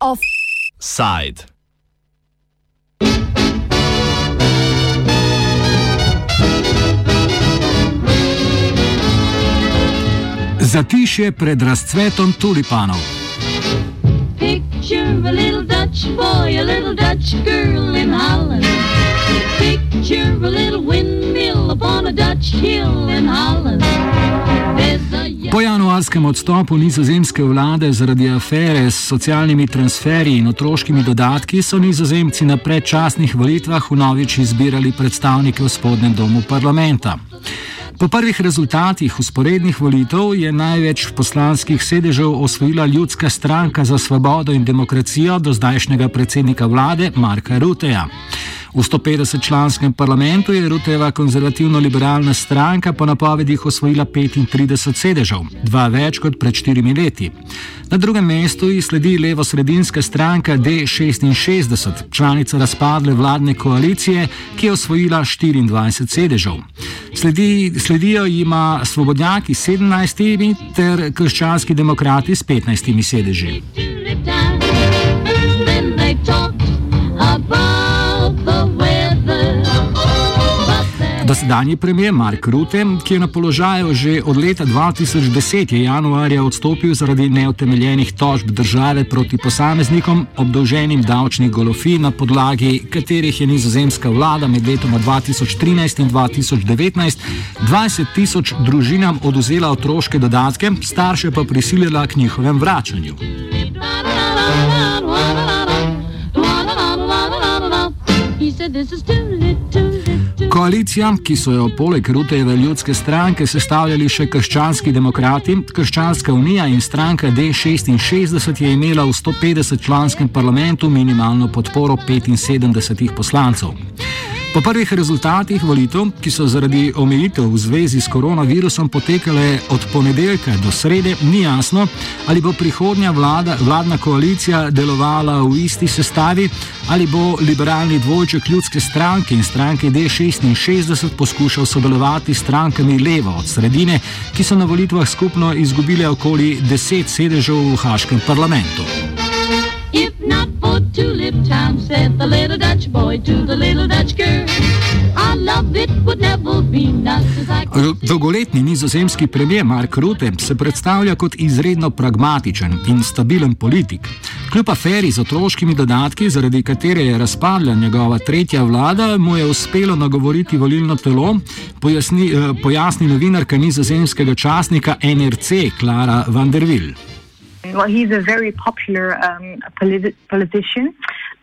Offside. Zatišje pred razcvetom tulipanov. Picture a little Dutch boy, a little Dutch girl in Holland. Picture a little windmill upon a Dutch hill in Holland. Po januarskem odstopu nizozemske vlade zaradi afere s socialnimi transferji in otroškimi dodatki so nizozemci na predčasnih volitvah vnovič izbirali predstavnike v spodnjem domu parlamenta. Po prvih rezultatih usporednih volitev je največ poslanskih sedežev osvojila ljudska stranka za svobodo in demokracijo do zdajšnjega predsednika vlade Marka Ruteja. V 150-članskem parlamentu je Ruteva konzervativno-liberalna stranka po napovedih osvojila 35 sedežev, dva več kot pred štirimi leti. Na drugem mestu ji sledi levo-sredinska stranka D66, članica razpadle vladne koalicije, ki je osvojila 24 sedežev. Sledi, sledijo jima svobodnjaki s 17 ter krščanski demokrati s 15 sedeži. Dosedanji premijer Mark Rutte, ki je na položaju že od leta 2010, je januarja odstopil zaradi neutemeljenih tožb države proti posameznikom, obdolženim davčnih golofij, na podlagi katerih je nizozemska vlada med letoma 2013 in 2019 20 tisoč družinam oduzela otroške dodatke, starše pa prisilila k njihovem vračanju. He said, This is tulip. Koalicija, ki so jo poleg Rutejeve ljudske stranke sestavljali še krščanski demokrati, Krščanska unija in stranka D66, je imela v 150-članskem parlamentu minimalno podporo 75 poslancev. Po prvih rezultatih volitev, ki so zaradi omejitev v zvezi s koronavirusom potekale od ponedeljka do srede, ni jasno, ali bo prihodnja vlada, vladna koalicija delovala v isti sestavi, ali bo liberalni dvojček ljudske stranke in stranke D66 poskušal sodelovati s strankami levo od sredine, ki so na volitvah skupno izgubile okoli 10 sedežev v Haškem parlamentu. If not for tulip time, said the little Dutch boy to the little Dutch girl. Our love it would never be not as I R- Dolgoletni nizozemski premijer Mark Rutte se predstavlja kot izredno pragmatičen in stabilen politik. Kljub aferi z otroškimi dodatki, zaradi katere je razpadla njegova tretja vlada, mu je uspelo nagovoriti volilno telo, pojasni, eh, pojasni novinarka nizozemskega časnika NRC Klara van der Wil. Well, he's a very popular um, politi- politician.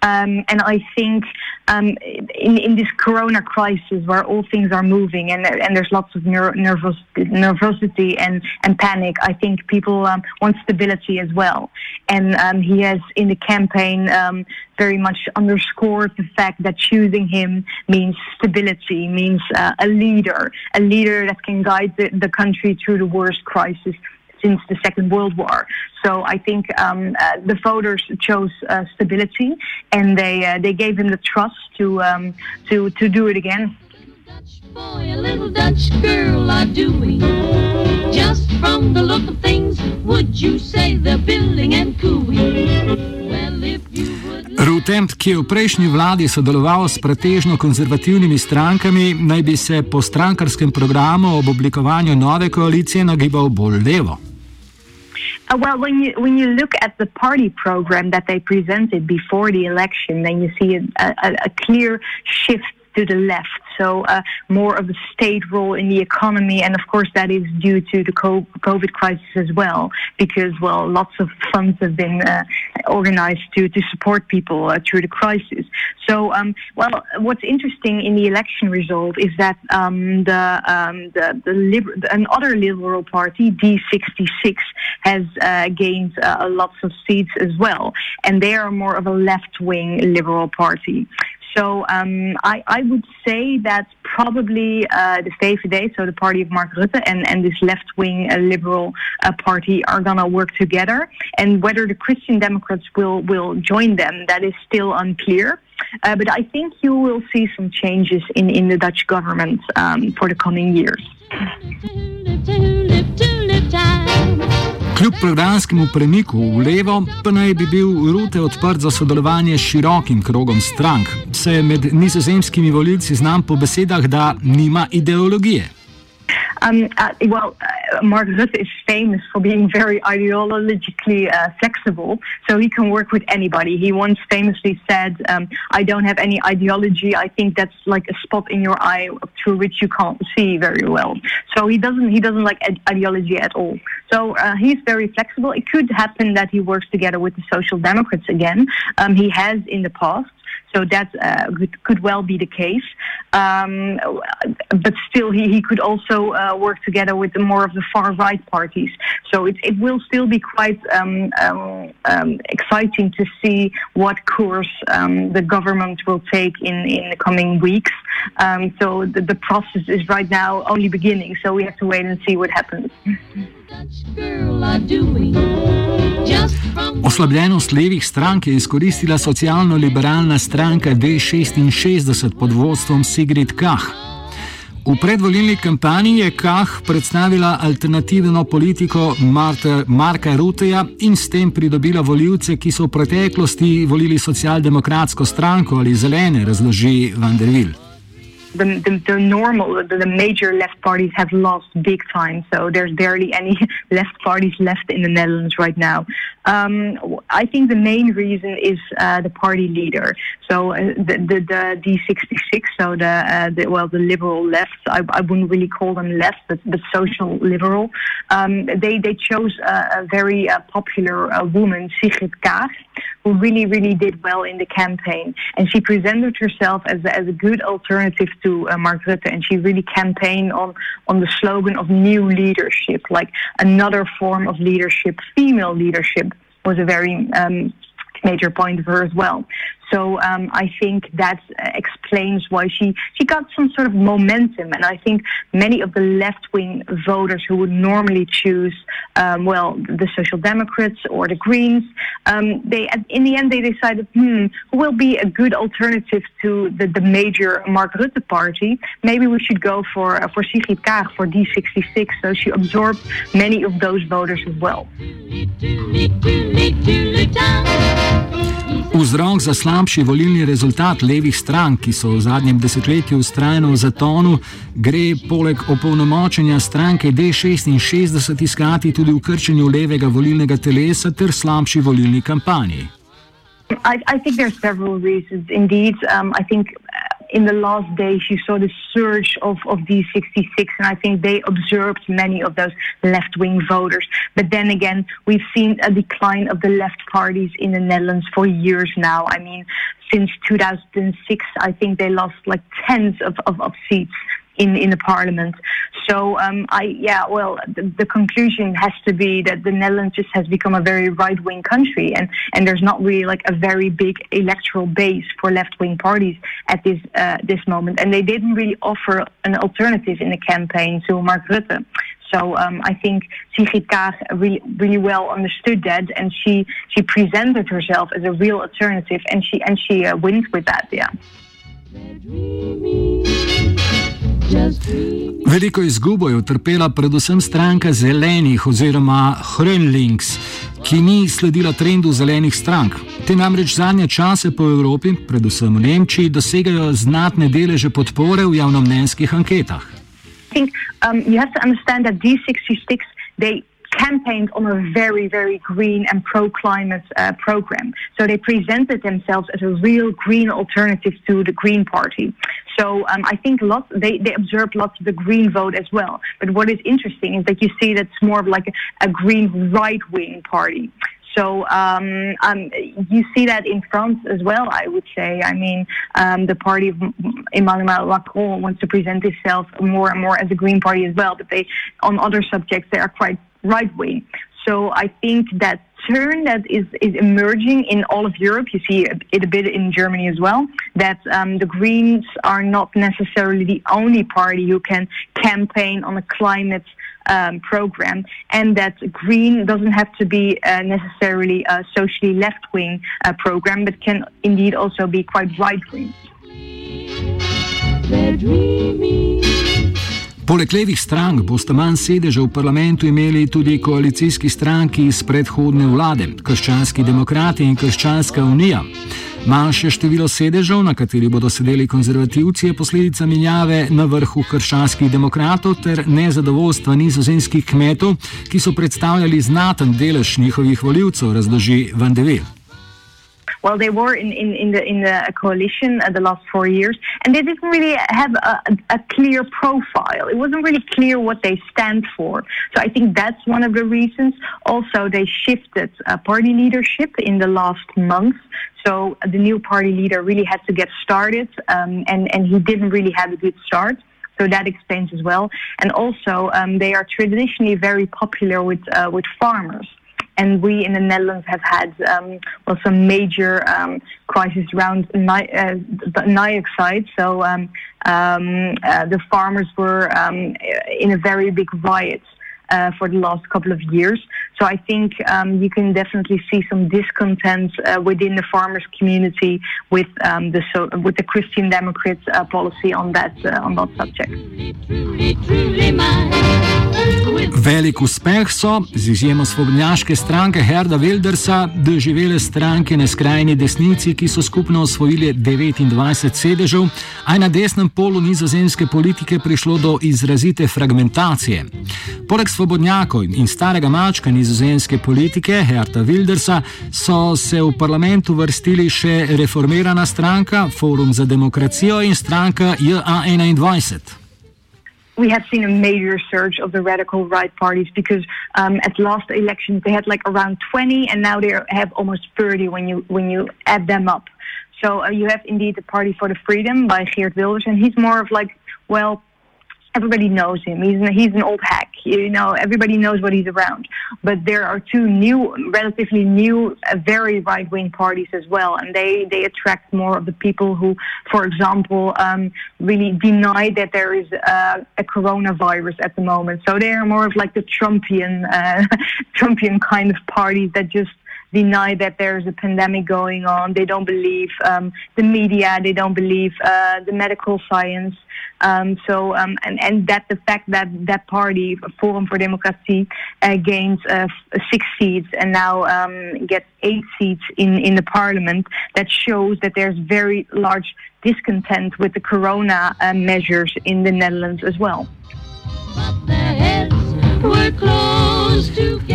Um, and I think um, in, in this corona crisis where all things are moving and, and there's lots of ner- nervous, nervosity and, and panic, I think people um, want stability as well. And um, he has, in the campaign, um, very much underscored the fact that choosing him means stability, means uh, a leader, a leader that can guide the, the country through the worst crisis since the Second World War. So I think um, uh, the voters chose uh, stability, and they uh, they gave him the trust to um, to to do it again. Dutch boy, a little Dutch girl are doing. Just from the look of things, would you say they're billing and cooing? Well, if you would. Rutte, ki je v prejšnji vladi sodeloval s pretežno konzervativnimi strankami, naj bi se po strankarskem programu ob oblikovanju nove koalicije nagibal bolj levo. Uh, well, when you when you look at the party program that they presented before the election, then you see a, a, a clear shift to the left. So uh, more of a state role in the economy, and of course that is due to the COVID crisis as well, because well, lots of funds have been uh, organized to to support people uh, through the crisis. So, um, well, what's interesting in the election result is that um, the um, the, the liber- another liberal party, D66, has uh, gained uh, lots of seats as well, and they are more of a left-wing liberal party. So um, I, I would say that probably uh, the VVD, so the party of Mark Rutte, and, and this left-wing uh, liberal uh, party are going to work together. And whether the Christian Democrats will, will join them, that is still unclear. Uh, but I think you will see some changes in, in the Dutch government um, for the coming years. Kljub programskemu premiku v levo, pa naj bi bil Rute odprt za sodelovanje s širokim krogom strank, se med nizozemskimi voljivci znam po besedah, da nima ideologije. Um, uh, well, uh, Mark Rutte is famous for being very ideologically uh, flexible, so he can work with anybody. He once famously said, um, "I don't have any ideology. I think that's like a spot in your eye through which you can't see very well." So he doesn't he doesn't like ideology at all. So uh, he's very flexible. It could happen that he works together with the Social Democrats again. Um, he has in the past. So that uh, could, could, well be the case. Um, but still, he, he could also uh, work together with more of the far right parties. So it, it will still be quite um, um, um exciting to see what course um, the government will take in, in the coming weeks. Um, so the, the process is right now only beginning. So we have to wait and see what happens. Oslabljenost levih strank je izkoristila socialno-liberalna stranka D66 pod vodstvom Sigrid Kah. V predvolilni kampanji je Kah predstavila alternativno politiko Marta, Marka Ruteja in s tem pridobila voljivce, ki so v preteklosti volili socialdemokratsko stranko ali zelene, razloži Vanderville. The, the, the normal, the, the, major left parties have lost big time. So there's barely any left parties left in the Netherlands right now. Um, I think the main reason is uh, the party leader. So uh, the, the, the D66, so the, uh, the, well the liberal left. I, I wouldn't really call them left, but the social liberal. Um, they they chose a, a very uh, popular uh, woman, Sigrid Kaag, who really really did well in the campaign, and she presented herself as a, as a good alternative to uh, Mark Rutte, and she really campaigned on on the slogan of new leadership, like another form of leadership, female leadership was a very um, major point of her as well. So um, I think that explains why she, she got some sort of momentum. And I think many of the left wing voters who would normally choose, um, well, the Social Democrats or the Greens, um, they in the end they decided, hmm, who will be a good alternative to the, the major Mark Rutte party? Maybe we should go for uh, for Sigrid Kaag for D66. So she absorbed many of those voters as well. Vzrok za slabši volilni rezultat levih strank, ki so v zadnjem desetletju ustrajno v zatonu, gre poleg opolnomočenja stranke D66 iskati tudi v krčenju levega volilnega telesa ter slabši volilni kampanji. I, I think there are several reasons. Indeed, um, I think in the last days, you saw the surge of, of D66, and I think they observed many of those left wing voters. But then again, we've seen a decline of the left parties in the Netherlands for years now. I mean, since 2006, I think they lost like tens of, of, of seats in, in the parliament. So um, I yeah well the, the, conclusion has to be that the Netherlands just has become a very right wing country and and there's not really like a very big electoral base for left wing parties at this uh, this moment and they didn't really offer an alternative in the campaign to Mark Rutte. So um, I think Sigrid Kaag really, really well understood that, and she she presented herself as a real alternative, and she and she uh, wins with that. Yeah. Veliko izgubo je utrpela predvsem stranka zelenih oziroma Hrnlings, ki ni sledila trendu zelenih strank. Te namreč zadnje čase po Evropi, predvsem v Nemčiji, dosegajo znatne deleže podpore v javnomnenjskih anketah. Think, um, campaigned on a very, very green and pro-climate uh, program. So they presented themselves as a real green alternative to the Green Party. So um, I think lots they, they observed lots of the green vote as well. But what is interesting is that you see that's more of like a, a green right-wing party. So um, um, you see that in France as well, I would say. I mean, um, the party of Emmanuel Macron wants to present itself more and more as a Green Party as well, but they, on other subjects, they are quite right wing. So I think that turn that is, is emerging in all of Europe, you see it a bit in Germany as well, that um, the Greens are not necessarily the only party who can campaign on a climate um, program, and that green doesn't have to be uh, necessarily a socially left wing uh, program, but can indeed also be quite right wing. Poleg levih strank boste manj sedežev v parlamentu imeli tudi koalicijski stranki iz predhodne vlade, Krščanski demokrati in Krščanska unija. Manjše število sedežev, na kateri bodo sedeli konzervativci, je posledica menjave na vrhu krščanskih demokratov ter nezadovoljstva nizozemskih kmetov, ki so predstavljali znaten delež njihovih voljivcev, razloži Van de Vel. Well, they were in, in, in the in the coalition uh, the last four years, and they didn't really have a, a, clear profile. It wasn't really clear what they stand for. So I think that's one of the reasons. Also, they shifted uh, party leadership in the last month. So the new party leader really had to get started, um, and and he didn't really have a good start. So that explains as well. And also, um, they are traditionally very popular with uh, with farmers and we in the Netherlands have had um, well some major um, crises around ni- uh, dioxide. So um, um, uh, the farmers were um, in a very big riot. Uh, for the last couple of years, so I think um, you can definitely see some discontent uh, within the farmers' community with the so, with the Christian Democrats uh, policy on that uh, on that subject. Velik uspeh so, z izjemo svobodnjaške stranke Herda Wildersa, doživele stranke na skrajni desnici, ki so skupno osvojili 29 sedežev, a je na desnem polu nizozemske politike prišlo do izrazite fragmentacije. Poleg svobodnjakov in starega mačka nizozemske politike Herda Wildersa so se v parlamentu vrstili še reformirana stranka Forum za demokracijo in stranka JA21. we have seen a major surge of the radical right parties because um, at last elections they had like around 20 and now they have almost 30 when you when you add them up. So uh, you have indeed the Party for the Freedom by Geert Wilders, and he's more of like, well, everybody knows him. He's an, he's an old hack. You know, everybody knows what he's around. But there are two new, relatively new, uh, very right wing parties as well, and they they attract more of the people who, for example, um, really deny that there is uh, a coronavirus at the moment. So they are more of like the Trumpian uh, Trumpian kind of parties that just deny that there's a pandemic going on. They don't believe um, the media. They don't believe uh, the medical science. Um, so, um, and, and that the fact that that party, Forum for Democracy, uh, gained uh, six seats and now um, gets eight seats in, in the parliament, that shows that there's very large discontent with the corona uh, measures in the Netherlands as well.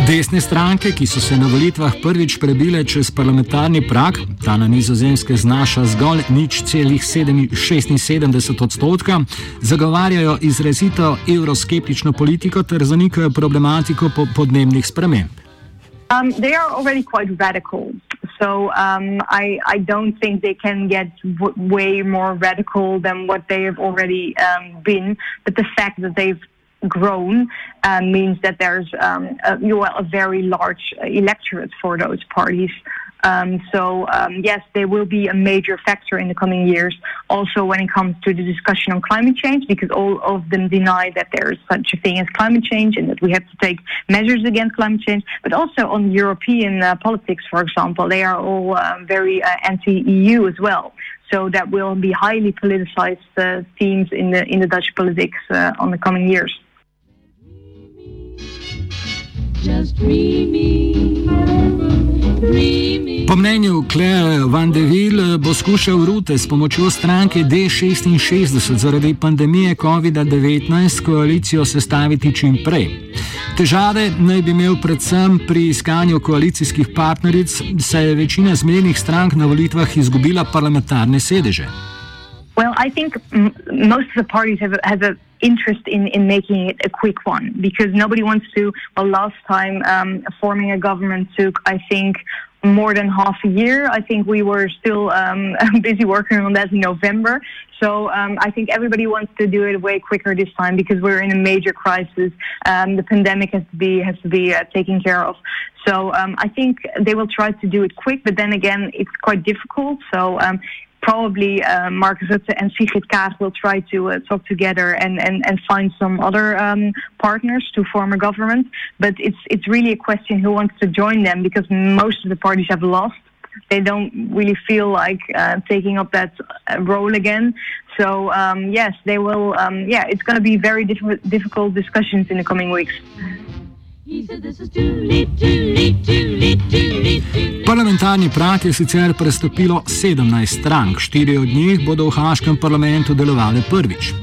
Desne stranke, ki so se na volitvah prvič prebile čez parlamentarni prak, ta na nizozemske znaša zgolj nič celih 76 odstotka, zagovarjajo izrazito euroskeptično politiko ter zanikajo problematiko po podnebnih sprememb. Um, they are already quite radical. So um, I, I don't think they can get w- way more radical than what they have already um, been. But the fact that they've grown uh, means that there's um, a, a, very large electorate for those parties. Um, so um, yes, they will be a major factor in the coming years. Also, when it comes to the discussion on climate change, because all of them deny that there is such a thing as climate change and that we have to take measures against climate change. But also on European uh, politics, for example, they are all uh, very uh, anti-EU as well. So that will be highly politicized uh, themes in the in the Dutch politics uh, on the coming years. Po mnenju Claire Van de Ville bo skušal Rute s pomočjo stranke D66 zaradi pandemije COVID-19 koalicijo sestaviti čim prej. Težave naj bi imel predvsem pri iskanju koalicijskih partneric, saj je večina zmernih strank na volitvah izgubila parlamentarne sedeže. I think most of the parties have, have a interest in, in making it a quick one because nobody wants to. Well, last time um, forming a government took, I think, more than half a year. I think we were still um, busy working on that in November. So um, I think everybody wants to do it way quicker this time because we're in a major crisis. Um, the pandemic has to be has to be uh, taken care of. So um, I think they will try to do it quick, but then again, it's quite difficult. So um, probably uh, Mark Rutte and Sigrid Kaag will try to uh, talk together and, and, and find some other um, partners to form a government. But it's it's really a question who wants to join them because most of the parties have lost. They don't really feel like uh, taking up that uh, role again. So um, yes, they will. Um, yeah, it's going to be very diff- difficult discussions in the coming weeks. Parlamentarni prak je sicer prestopilo 17 strank, štiri od njih bodo v Haškem parlamentu delovali prvič.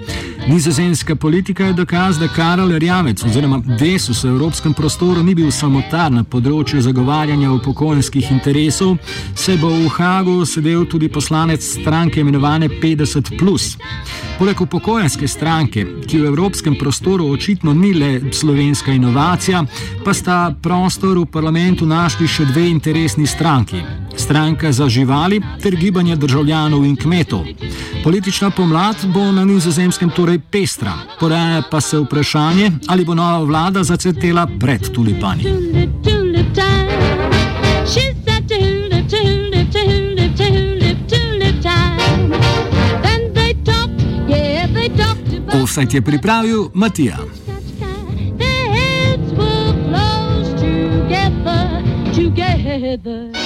Nizozemska politika je dokaz, da Karol Rjavec oziroma Desus v evropskem prostoru ni bil samotar na področju zagovarjanja upokojenskih interesov, se bo v Hagu sedel tudi poslanec stranke imenovane 50. Poleg upokojenske stranke, ki v evropskem prostoru očitno ni le slovenska inovacija, pa sta prostor v parlamentu našli še dve interesni stranki. Stranka za živali ter gibanje državljanov in kmetov. Politična pomlad bo na nizozemskem torej pestra. Poraja pa se vprašanje, ali bo nova vlada zacvetela pred tulipani. Offset je pripravil Matija. Together.